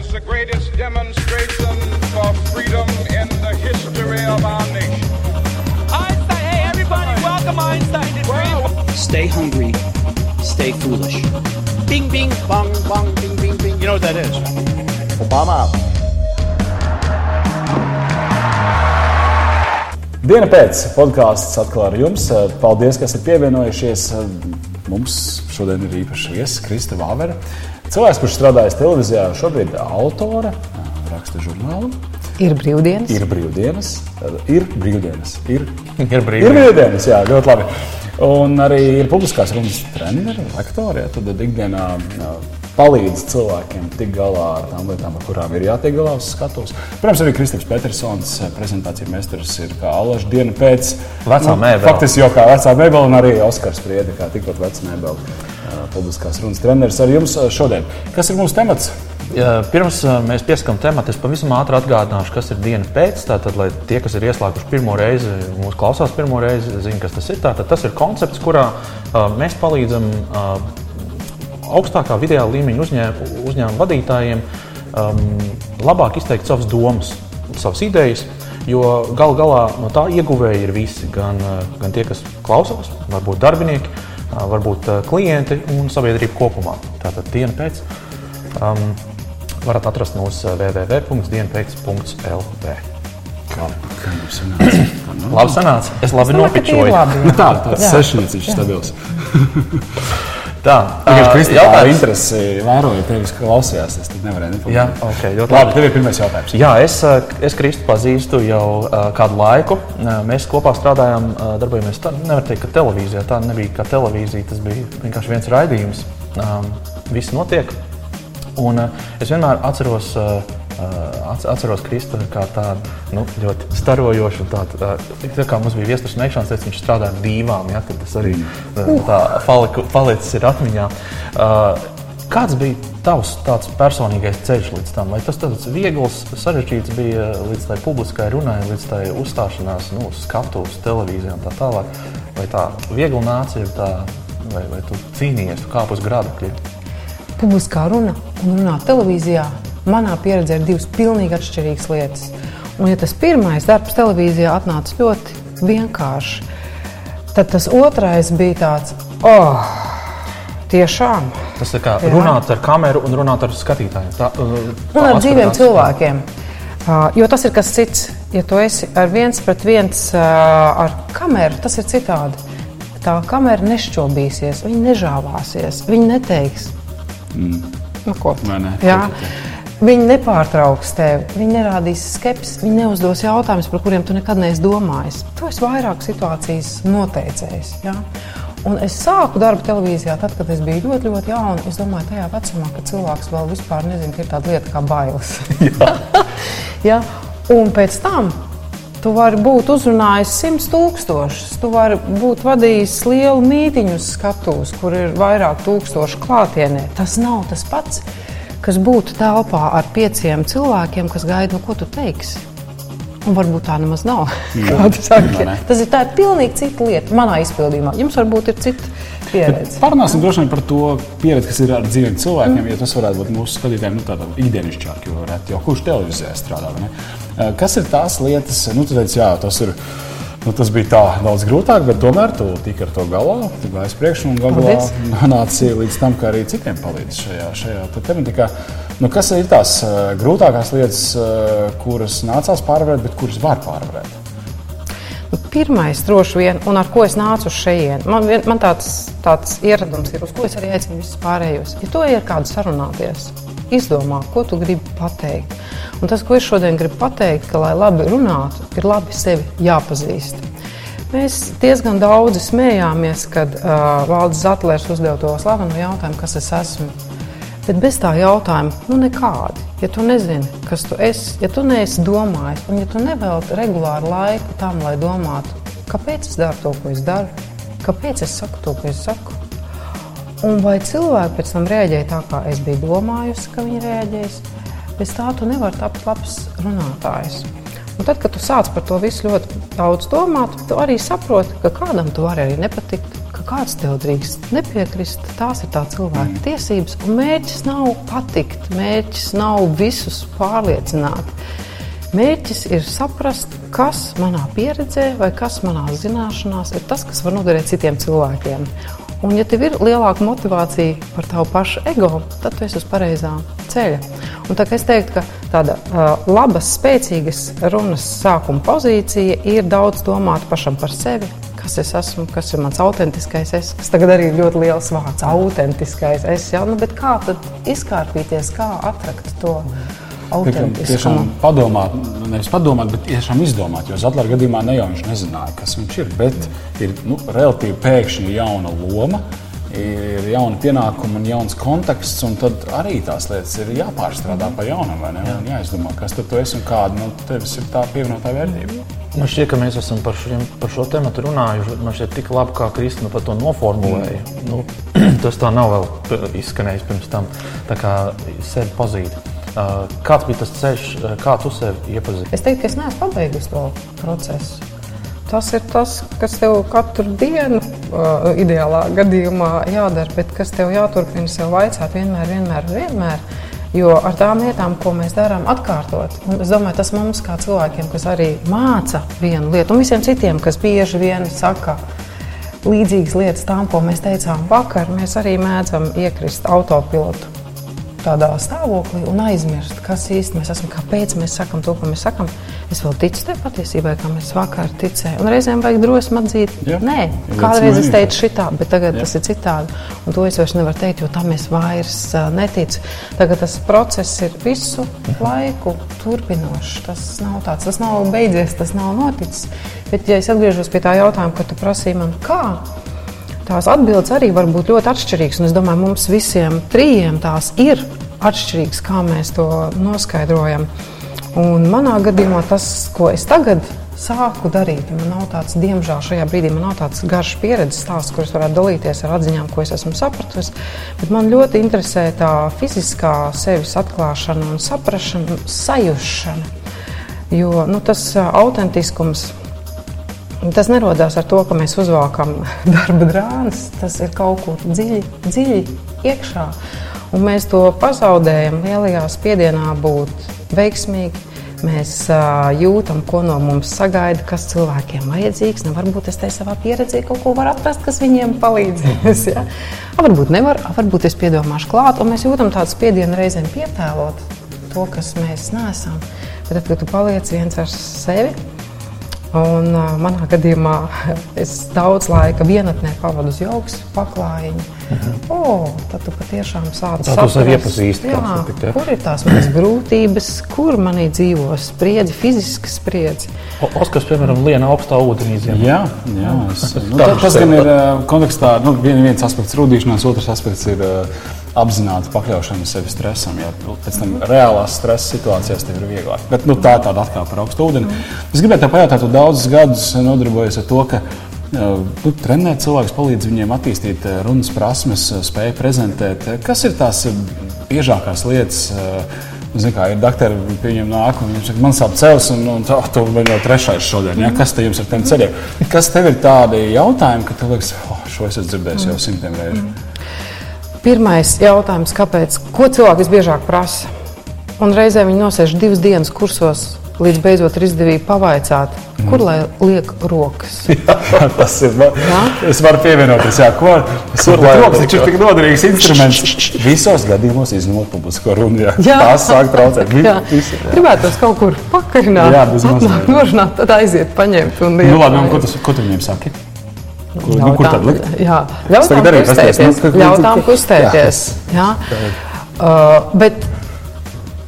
as the greatest demonstration for freedom in the history of our nation. Einstein, hey everybody, welcome Einstein to Dream. Stay hungry, stay foolish. Bing, bing, bong, bong, bing, bing, bing. You know what that is? Obama. Diena pēc podkāsts atkal ar jums. Paldies, ka esat pievienojušies. Mums šodien ir īpašs viesis Krista Vāvera. Cilvēks, kurš strādājas televīzijā, šobrīd ir autore, raksta žurnālu. Ir brīvdienas. Ir brīvdienas. Ir brīvdienas. Ir, Ir brīvdienas. ir brīvdienas, jā, ļoti labi. Un arī ir publiskās runas treneris, lektori. Ja, tad ikdienā palīdz cilvēkiem tikt galā ar tām lietām, ar kurām ir jātiek galā uz skatuves. Protams, arī Kristofers Petersons, prezentācijas meistars, ir kā Alaska diena pēc Vecā mēbele. Faktiski jau kā vecā mēbele, un arī Oskars Priede, kā tikpat veca mēbele. Publiskās runas treneris ar jums šodien. Kas ir mūsu temats? Pirms mēs piesakām tematu, es pavisam ātri atgādināšu, kas ir diena pēc. Tātad, lai tie, kas ir ieslēguši pirmo reizi, mūsu klausās pirmo reizi, zina, kas tas ir. Tātad, tas ir koncepts, kurā mēs palīdzam augstākā vidējā līmeņa uzņēm, uzņēmuma vadītājiem labāk izteikt savas domas, savas idejas. Jo gal galā no tā ieguvēji ir visi. Gan, gan tie, kas klausās, varbūt darbinieki, varbūt klienti un sabiedrība kopumā. Tātad diena pēc. Um, varat atrast mūsu www.dienpēc.lv. Kā, kā jums sanāca? Labi, sanāca. Es labi jā. nu tā, tāds sešnieks ir stabils. Tā, ā, Kristofers jautājums. interesi vēroja tevis, ka klausījās. Es nevarēju nepamākt. Jā, ok, ļoti Labi, tev ir pirmais jautājums. Jā, es, es Kristu pazīstu jau kādu laiku. Mēs kopā strādājām, darbojamies. Tā nevar teikt, ka televīzijā tā nebija kā televīzija. Tas bija vienkārši viens raidījums. Viss notiek. Un es vienmēr atceros. Atceros Kristu kā tādu nu, ļoti starojošu. Tādu, tā, tā kā mums bija viestures meklēšanas, tad viņš strādāja ar dīvām. Ja, tas arī ā, tā paliku, palicis ir atmiņā. Kāds bija tavs tāds personīgais ceļš līdz tam? Vai tas tāds viegls, sarežģīts bija līdz tai publiskai runai, līdz tai uzstāšanās, nu, skatuves, televīzijā un tā tālāk? Vai tā viegli nāca, tā, vai, vai tu cīnījies, tu kāp uz grādakļiem? Publiskā runa un runāt televīzijā. Manā pieredzē ir divas pilnīgi atšķirīgas lietas. Un, ja tas pirmais darbs televīzijā atnāca ļoti vienkārši, tad tas otrais bija tāds, oh, tiešām. Tas ir kā Jā. runāt ar kameru un runāt ar skatītājiem. Tā, uh, Un ar tā dzīviem cilvēkiem. Uh, jo tas ir kas cits. Ja tu esi ar viens pret viens uh, ar kameru, tas ir citādi. Tā kamera nešķobīsies, viņa nežāvāsies, viņa neteiks. Mm. Nu, ko? Vai ne? Jā. Viņi nepārtrauks tevi, viņi nerādīs skepsi, viņi neuzdos jautājumus, par kuriem tu nekad neesi domājis. Tu esi vairāk situācijas noteicējis. Ja? Un es sāku darbu televīzijā, tad, kad es biju ļoti, ļoti jauna. Es domāju, tajā vecumā, kad cilvēks vēl vispār nezina, ka ir tāda lieta kā bailes. ja? Un pēc tam tu vari būt uzrunājis simts tūkstošus, tu vari būt vadījis lielu mītīņu skatuves, kur ir vairāk tūkstošu klātienē. Tas nav tas pats, kas būtu telpā ar pieciem cilvēkiem, kas gaida, no ko tu teiksi. Un varbūt tā nemaz nav. Ne. Tas ir tā ir pilnīgi cita lieta manā izpildījumā. Jums varbūt ir cita pieredze. Parunāsim droši vien par to pieredzi, kas ir ar dzīviem cilvēkiem. Mm. Ja tas varētu būt mūsu skatītājiem nu, tādā ikdienišķāk, jo jau kurš televīzijā strādā. Kas ir tās lietas, nu, teici, jā, tas ir. Nu, tas bija tā daudz grūtāk, bet tomēr tu tiki ar to galā. Tu gāji uz priekšu un galā nonāci līdz tam, ka arī citiem palīdz šajā, šajā te tematikā. Nu, kas ir tās uh, grūtākās lietas, uh, kuras nācās pārvarēt, bet kuras var pārvarēt? Nu, Pirmais, droši vien, un ar ko es nācu šejienes, man, man tāds, tāds ieradums ir, uz ko es arī aicinu visus pārējos. Ja tu ej ar kādu sarunāties, izdomā, ko tu gribi pateikt. Un tas, ko es šodien gribu pateikt, ka, lai labi runātu, ir labi sevi jāpazīst. Mēs diezgan daudzi smējāmies, kad uh, Valdis Zetlers uzdeva to slavenu jautājumu, kas es esmu. Bet bez tā jautājuma, nu nekādi. Ja tu nezini, kas tu esi, ja tu neesi domājis, un ja tu nevelti regulāru laiku tam, lai domātu, kāpēc es daru to, ko es daru, kāpēc es saku to, ko es saku, un vai cilvēki pēc tam reaģēja tā, kā es biju domājusi, ka viņi reaģēs, bez tā tu nevari tapt labs runātājs. Un tad, kad tu sāc par to visu ļoti daudz domāt, tu arī saproti, ka kādam tu vari arī nepatikt, ka kāds tev drīkst nepiekrist. Tās ir tā cilvēka mm. tiesības. Un mērķis nav patikt, mērķis nav visus pārliecināt. Mērķis ir saprast, kas manā pieredzē vai kas manā zināšanās ir tas, kas var noderēt citiem cilvēkiem. Un, ja tev ir lielāka motivācija par tavu pašu ego, tad tu esi uz pareizā ceļa. Un tā, es teiktu, ka tāda uh, laba, spēcīga runas sākuma pozīcija ir daudz domāt pašam par sevi. Kas es esmu, kas ir mans autentiskais es, kas tagad arī ir ļoti liels vārds, autentiskais es. Ja? Nu, kā tad izkārpīties, kā atrast to? Tiešām padomāt, nu, nevis padomāt, bet tiešām izdomāt. Jo Zetlera gadījumā ne jau viņš nezināja, kas viņš ir, bet ir nu, relatīvi pēkšņi jauna loma. Ir jauna pienākuma un jauns konteksts, un tad arī tās lietas ir jāpārstrādā pa jaunam, vai ne? Jā. Un jāizdomā, kas tu esi un kāda nu, tevis ir tā pievienotā vērtība. Man šķiet, ka mēs esam par, šiem, par šo tēmu runājuši. Man šķiet, tik labi, kā Kristina par to noformulēja. Mm. Nu, tas tā nav vēl izskanējis pirms tam. Tā kā sevi pazīt. Kāds bija tas ceļš, kā tu sevi iepazini? Es teiktu, ka es neesmu pabeigusi to procesu. Tas ir tas, kas tev katru dienu, uh, ideālā gadījumā, jādara, bet kas tev jāturpina sev vaicāt vienmēr, vienmēr, vienmēr. Jo ar tām lietām, ko mēs darām, atkārtot, un es domāju, tas mums, kā cilvēkiem, kas arī māca vienu lietu, un visiem citiem, kas bieži vien saka, līdzīgas lietas tām, ko mēs teicām vakar, mēs arī mēdzam iekrist autopilotu tādā stāvoklī un aizmirst, kas īstenībā mēs esam, kāpēc mēs sakām to, ko mēs sakām. Es vēl ticu tai patiesībai, kā mēs vakar ticējām. Un reizēm vajag drosmi atzīt, Jā. nē, kādreiz es teicu šitā, bet tagad Jā. tas ir citādi. Un to es vairs nevaru teikt, jo tam es vairs uh, neticu. Tagad tas process ir visu laiku turpinošs. Tas nav tāds, tas nav beidzies, tas nav noticis. Bet, ja es atgriežos pie tā jautājuma, ko tu prasīji man, kā, tās atbildes arī var būt ļoti atšķirīgas. Es domāju, mums visiem trijiem tās ir atšķirīgas, kā mēs to noskaidrojam. Un manā gadījumā tas, ko es tagad sāku darīt, man nav tāds, diemžēl, šajā brīdī man nav tāds garš pieredzes stāsts, kurš varētu dalīties ar atziņām, ko es esmu sapratusi. Bet man ļoti interesē tā fiziskā sevis atklāšana un saprāšana, sajūšana. Jo nu, tas autentiskums Tas nerodās ar to, ka mēs uzvākam darba drānas. Tas ir kaut kur dziļi, dziļi iekšā. Un mēs to pazaudējam lielajā spiedienā būt veiksmīgi. Mēs uh, jūtam, ko no mums sagaida, kas cilvēkiem vajadzīgs. Nu, varbūt es te savā pieredzē kaut ko varu atrast, kas viņiem palīdzēs. Ja? A, varbūt nevar, a, varbūt es piedomāšu klāt, un mēs jūtam tādu spiedienu reizēm pietēlot to, kas mēs neesam. Bet tad, kad tu paliec viens ar sevi, Un, uh, manā gadījumā es daudz laika vienatnē pavadu uz jogas paklājiņu. Mhm. Oh, tad tu patiešām sāc to sev iepazīst. Jā, satikt, ja? kur ir tās manas grūtības, kur manī dzīvo spriedzi, fiziska spriedzi. O, Oskars, piemēram, liena augstā ūdenī. Jā, jā es, nu, tā, tas gan ir kontekstā, nu, viens aspekts rūdīšanās, otrs aspekts ir uh, apzināti pakļaušana sevi stresam. Ja pēc tam reālās stresa situācijās tev ir vieglāk. Bet nu, tā ir tāda atkāpe par augstu ūdeni. Es gribēju te pajautāt, tu daudzus gadus nodarbojies ar to, ka nu, trenēt cilvēkus, palīdz viņiem attīstīt runas prasmes, spēju prezentēt. Kas ir tās biežākās lietas? Ziniet, kā ir doktori, viņam nāk, un viņš saka, man sāp cels, un, un tā, tu vēl jau trešais šodien. Ja? Kas te jums ar tiem ceļiem? Kas tev ir tādi jautājumi, ka tu liekas, oh, šo es esmu dzirdējis jau simtiem reižu? Pirmais jautājums, kāpēc? Ko cilvēki visbiežāk prasa? Un reizē viņi nosēž divas dienas kursos, līdz beidzot ir izdevīgi pavaicāt, mm. kur lai liek rokas. Jā, tas ir. Jā? Es varu pievienoties, jā, ko tur lai rokas. Viņš ir tik noderīgs instruments. Visos gadījumos izņemot publisko runu. Jā. Jā. Tās sāk traucēt. Jā. Visi, jā. Gribētu tos kaut kur pakarināt. Jā, mazliet. Nožināt, tad aiziet, paņemt un. Nu labi, un ko, tas, ko tu viņiem saki? Kur, ļautām, nu, kur tad likt? Jā, ļautām kustēties. Ļautām kustēties. Jā. Jā. Uh, bet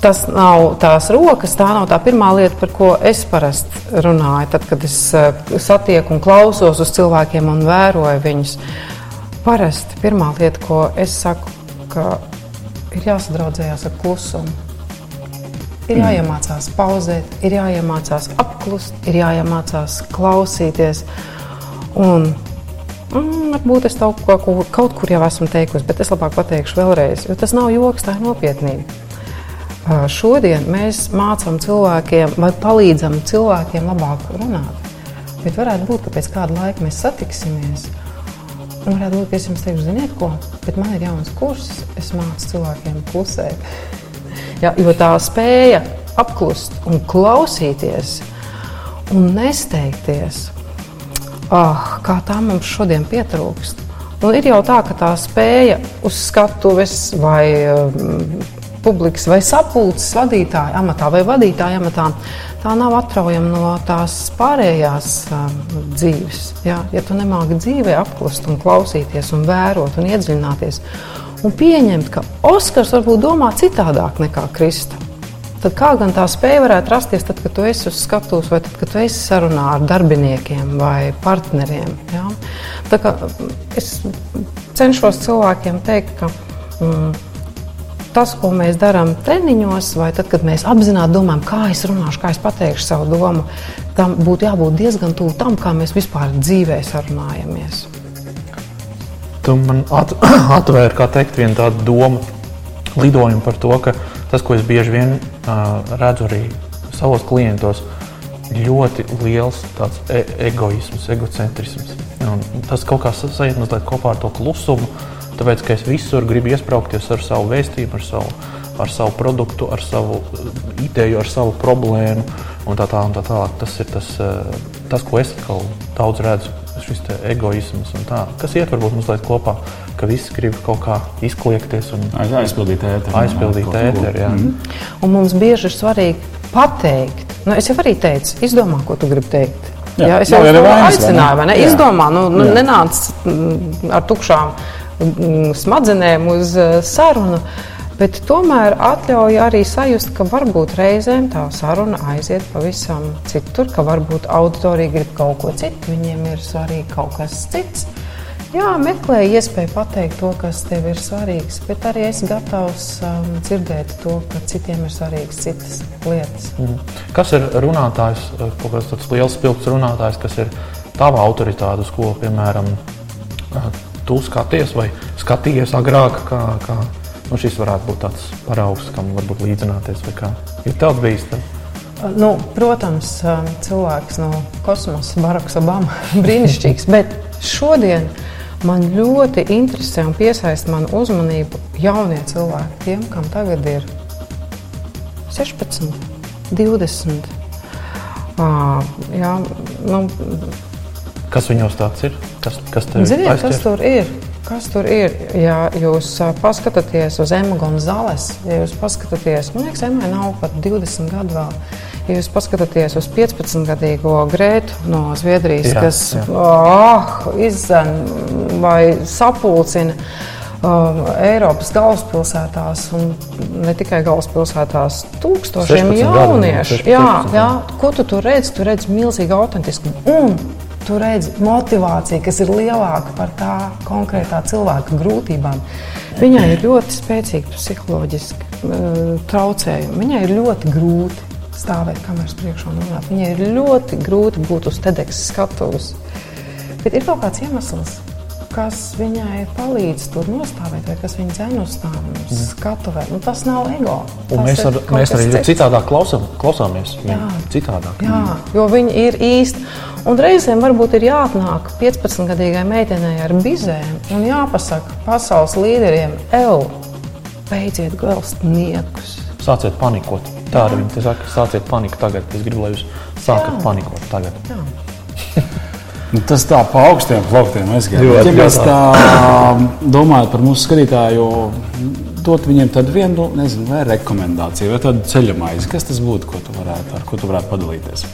tas nav tās rokas, tā nav tā pirmā lieta, par ko es parasti runāju. Tad, kad es uh, satieku un klausos uz cilvēkiem un vēroju viņus, parasti pirmā lieta, ko es saku, ka ir jāsadraudzējās ar klusumu. Ir mm. jāiemācās pauzēt, ir jāiemācās apklust, ir jāiemācās klausīties. Un Mm, varbūt es kaut, ko, kaut kur jau esmu teikusi, bet es labāk pateikšu vēlreiz, jo tas nav joks, tā ir nopietnība. Uh, šodien mēs mācām cilvēkiem, vai palīdzam cilvēkiem labāk runāt. Bet varētu būt, ka pēc kāda laika mēs satiksimies. Un varētu būt, ka es jums teikšu, ziniet, ko, bet man ir jauns kurs, es mācu cilvēkiem klusēt. Ja, jo tā spēja apklust un klausīties un nesteigties, ah, kā tā mums šodien pietrūkst. Un ir jau tā, ka tā spēja uz skatuves vai um, publikas vai sapulces vadītāja amatā vai vadītāja amatā, tā nav atraujama no tās pārējās um, dzīves. Jā? Ja tu nemāki dzīvē apklust un klausīties un vērot un iedziļināties un pieņemt, ka Oskars varbūt domā citādāk nekā Krista. Tad kā gan tā spēja varētu rasties, tad, kad tu esi uz skatuves, vai tad, kad tu esi sarunā ar darbiniekiem vai partneriem? Ja? Tā kā es cenšos cilvēkiem teikt, ka mm, tas, ko mēs darām treniņos, vai tad, kad mēs apzināti domājam, kā es runāšu, kā es pateikšu savu domu, tam būtu jābūt diezgan tuvu tam, kā mēs vispār dzīvē sarunājamies. Tu man at, atvēri, kā teikt, vienu tādu domu, lidojumu par to, ka tas, ko es bieži vien uh, redzu arī savos klientos, ļoti liels e egoisms, egocentrisms. Un tas kaut kā sajiet mazliet kopā ar to klusumu, tāpēc ka es visur gribu iesprāgties ar savu vēstījumu, ar savu, ar savu produktu, ar savu ideju, ar savu problēmu un tā tālāk. Tā, tā. Tas ir tas, tas, ko es daudz redzu, šis egoisms un tā, kas iet varbūt mazliet kopā ka visi grib kaut kā izkliegties un aizpildīt ēteru. Aizpildīt ēteru, jā. Mm. Un mums bieži ir svarīgi pateikt. Nu, es jau arī teicu, izdomā, ko tu gribi teikt. Jā, jā, es jau tādu aicināju, vai ne? Jā. Izdomā, nu, nu nenāc mm, ar tukšām mm, smadzenēm uz eh, sarunu. Bet tomēr atļauj arī sajust, ka varbūt reizēm tā saruna aiziet pavisam citur, ka varbūt auditorija grib kaut ko citu, viņiem ir svarīgi kaut kas cits. Jā, meklēju iespēju pateikt to, kas tev ir svarīgs, bet arī es gatavs um, dzirdēt to, ka citiem ir svarīgas citas lietas. Mm. Kas ir runātājs, eh, kaut kāds tāds liels spilgts runātājs, kas ir tava autoritāte, uz ko, piemēram, eh, tu skaties vai skatījies agrāk, kā, kā nu, šis varētu būt tāds paraugs, kam varbūt līdzināties, ir tev bijis? Tad? Nu, protams, um, cilvēks no kosmosa, Baraks Obama, brīnišķīgs, bet šodien Man ļoti interesē un piesaista manu uzmanību jaunie cilvēki, tiem, kam tagad ir 16, 20. Uh, jā, nu, kas viņos tāds ir? Kas, kas, Ziniet, kas tur ir? Kas tur ir? Ja jūs paskatāties uz Emu Gonzales, ja jūs paskatāties, man liekas, Emai nav pat 20 gadu vēl. Ja jūs paskatāties uz 15-gadīgo Grētu no Zviedrijas, jā, kas. Oh, izdzen vai sapulcina um, Eiropas galvaspilsētās, un ne tikai galvaspilsētās, tūkstošiem jauniešu. Jā, jā, ko tu tur redzi? Tu redzi milzīgu autentiskumu. Un tu redzi motivāciju, kas ir lielāka par tā konkrētā cilvēka grūtībām. Viņai ir ļoti spēcīgi psiholoģiski uh, traucējumi. Viņai ir ļoti grūti stāvēt kameras priekšā un runāt. Viņai ir ļoti grūti būt uz TEDx skatuves. Bet ir kaut kāds iemesls, kas viņai palīdz tur nostāvēt, vai kas viņai dzēn uz tām mm. skatuvē. Nu, tas nav ego. Tas mēs, ar, mēs arī cits. citādāk klausām, klausāmies. Jā, citādāk. Jā, jo viņi ir īsti. Un reizēm varbūt ir jāatnāk 15-gadīgai meitenei ar bizēm un jāpasaka pasaules līderiem, ej, beidziet galst niekus. Sāciet panikot. Tā arī viņi saka, sāciet paniku tagad. Es gribu, lai jūs sākat Jā. panikot tagad. Jā. Nu, tas tā pa augstiem plauktiem aizgāja. Ja mēs tā domājam par mūsu skatītāju, dot viņiem tādu vienu, nezinu, vai rekomendāciju, vai tādu ceļamaizi. Kas tas būtu, ko tu varētu, ar ko tu varētu padalīties?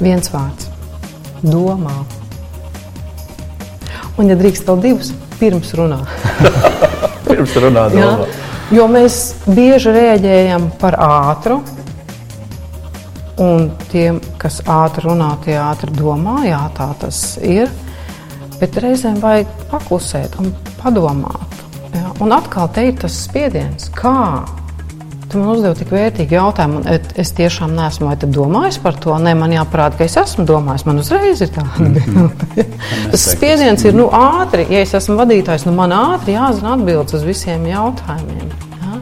Viens vārds - domā. Un, ja drīkst vēl divus, pirms runā. pirms runā, domā. Jā, jo mēs bieži reaģējam par ātru Un tiem, kas ātri runā, tie ātri domā, jā, tā tas ir. Bet reizēm vajag paklusēt un padomāt. Jā. Un atkal te ir tas spiediens, kā tu man uzdevi tik vērtīgu jautājumu. Es tiešām neesmu domājis par to. Nē, man jāparāda, ka es esmu domājis. Man uzreiz ir tāda mm -hmm. tas spiediens ir nu, ātri. Ja es esmu vadītājs, nu man ātri jāzina atbildes uz visiem jautājumiem. Jā.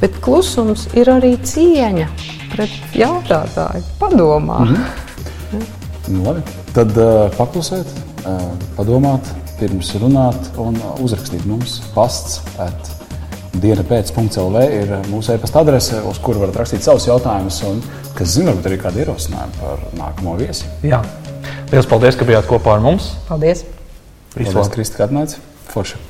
Bet klusums ir arī cieņa pret jautātāju. Padomā. Mm -hmm. nu, labi. Tad uh, paklusēt, uh, padomāt, pirms runāt un uzrakstīt mums pasts. At Diena pēc.CLV ir mūsu e-pasta adrese, uz kuru varat rakstīt savus jautājumus, un, kas zina, varbūt arī kādi ierosinājumi par nākamo viesi. Jā. Lielas paldies, ka bijāt kopā ar mums. Paldies! Visu Paldies, labu! Kristi, ka atnāci. Forši.